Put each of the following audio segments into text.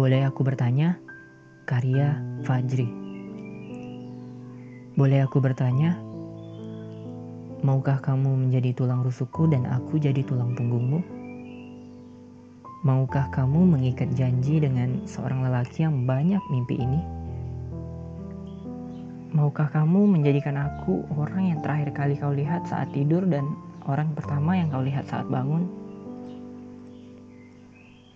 Boleh aku bertanya? Karya Fajri. Boleh aku bertanya? Maukah kamu menjadi tulang rusukku dan aku jadi tulang punggungmu? Maukah kamu mengikat janji dengan seorang lelaki yang banyak mimpi ini? Maukah kamu menjadikan aku orang yang terakhir kali kau lihat saat tidur dan orang pertama yang kau lihat saat bangun?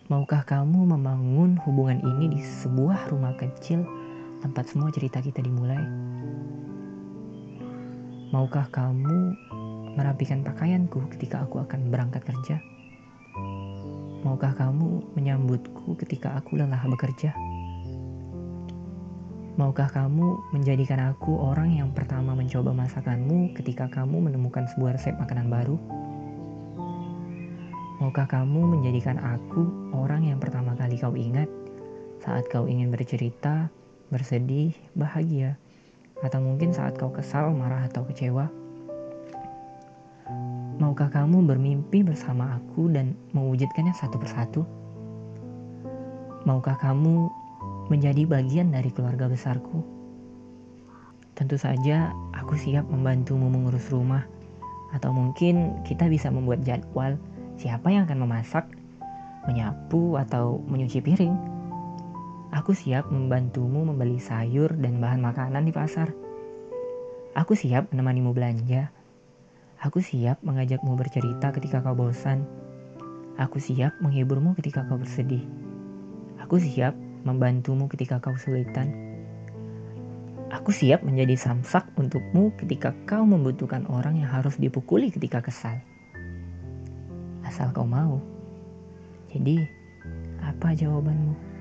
Maukah kamu membangun hubungan ini di sebuah rumah kecil tempat semua cerita kita dimulai? Maukah kamu merapikan pakaianku ketika aku akan berangkat kerja? Maukah kamu menyambutku ketika aku lelah bekerja? Maukah kamu menjadikan aku orang yang pertama mencoba masakanmu ketika kamu menemukan sebuah resep makanan baru? Maukah kamu menjadikan aku orang yang pertama kali kau ingat saat kau ingin bercerita, bersedih, bahagia, atau mungkin saat kau kesal, marah, atau kecewa? Maukah kamu bermimpi bersama aku dan mewujudkannya satu persatu? Maukah kamu menjadi bagian dari keluarga besarku? Tentu saja aku siap membantumu mengurus rumah, atau mungkin kita bisa membuat jadwal Siapa yang akan memasak, menyapu, atau menyuci piring? Aku siap membantumu membeli sayur dan bahan makanan di pasar. Aku siap menemanimu belanja. Aku siap mengajakmu bercerita ketika kau bosan. Aku siap menghiburmu ketika kau bersedih. Aku siap membantumu ketika kau sulitan. Aku siap menjadi samsak untukmu ketika kau membutuhkan orang yang harus dipukuli ketika kesal asal kau mau. Jadi, apa jawabanmu?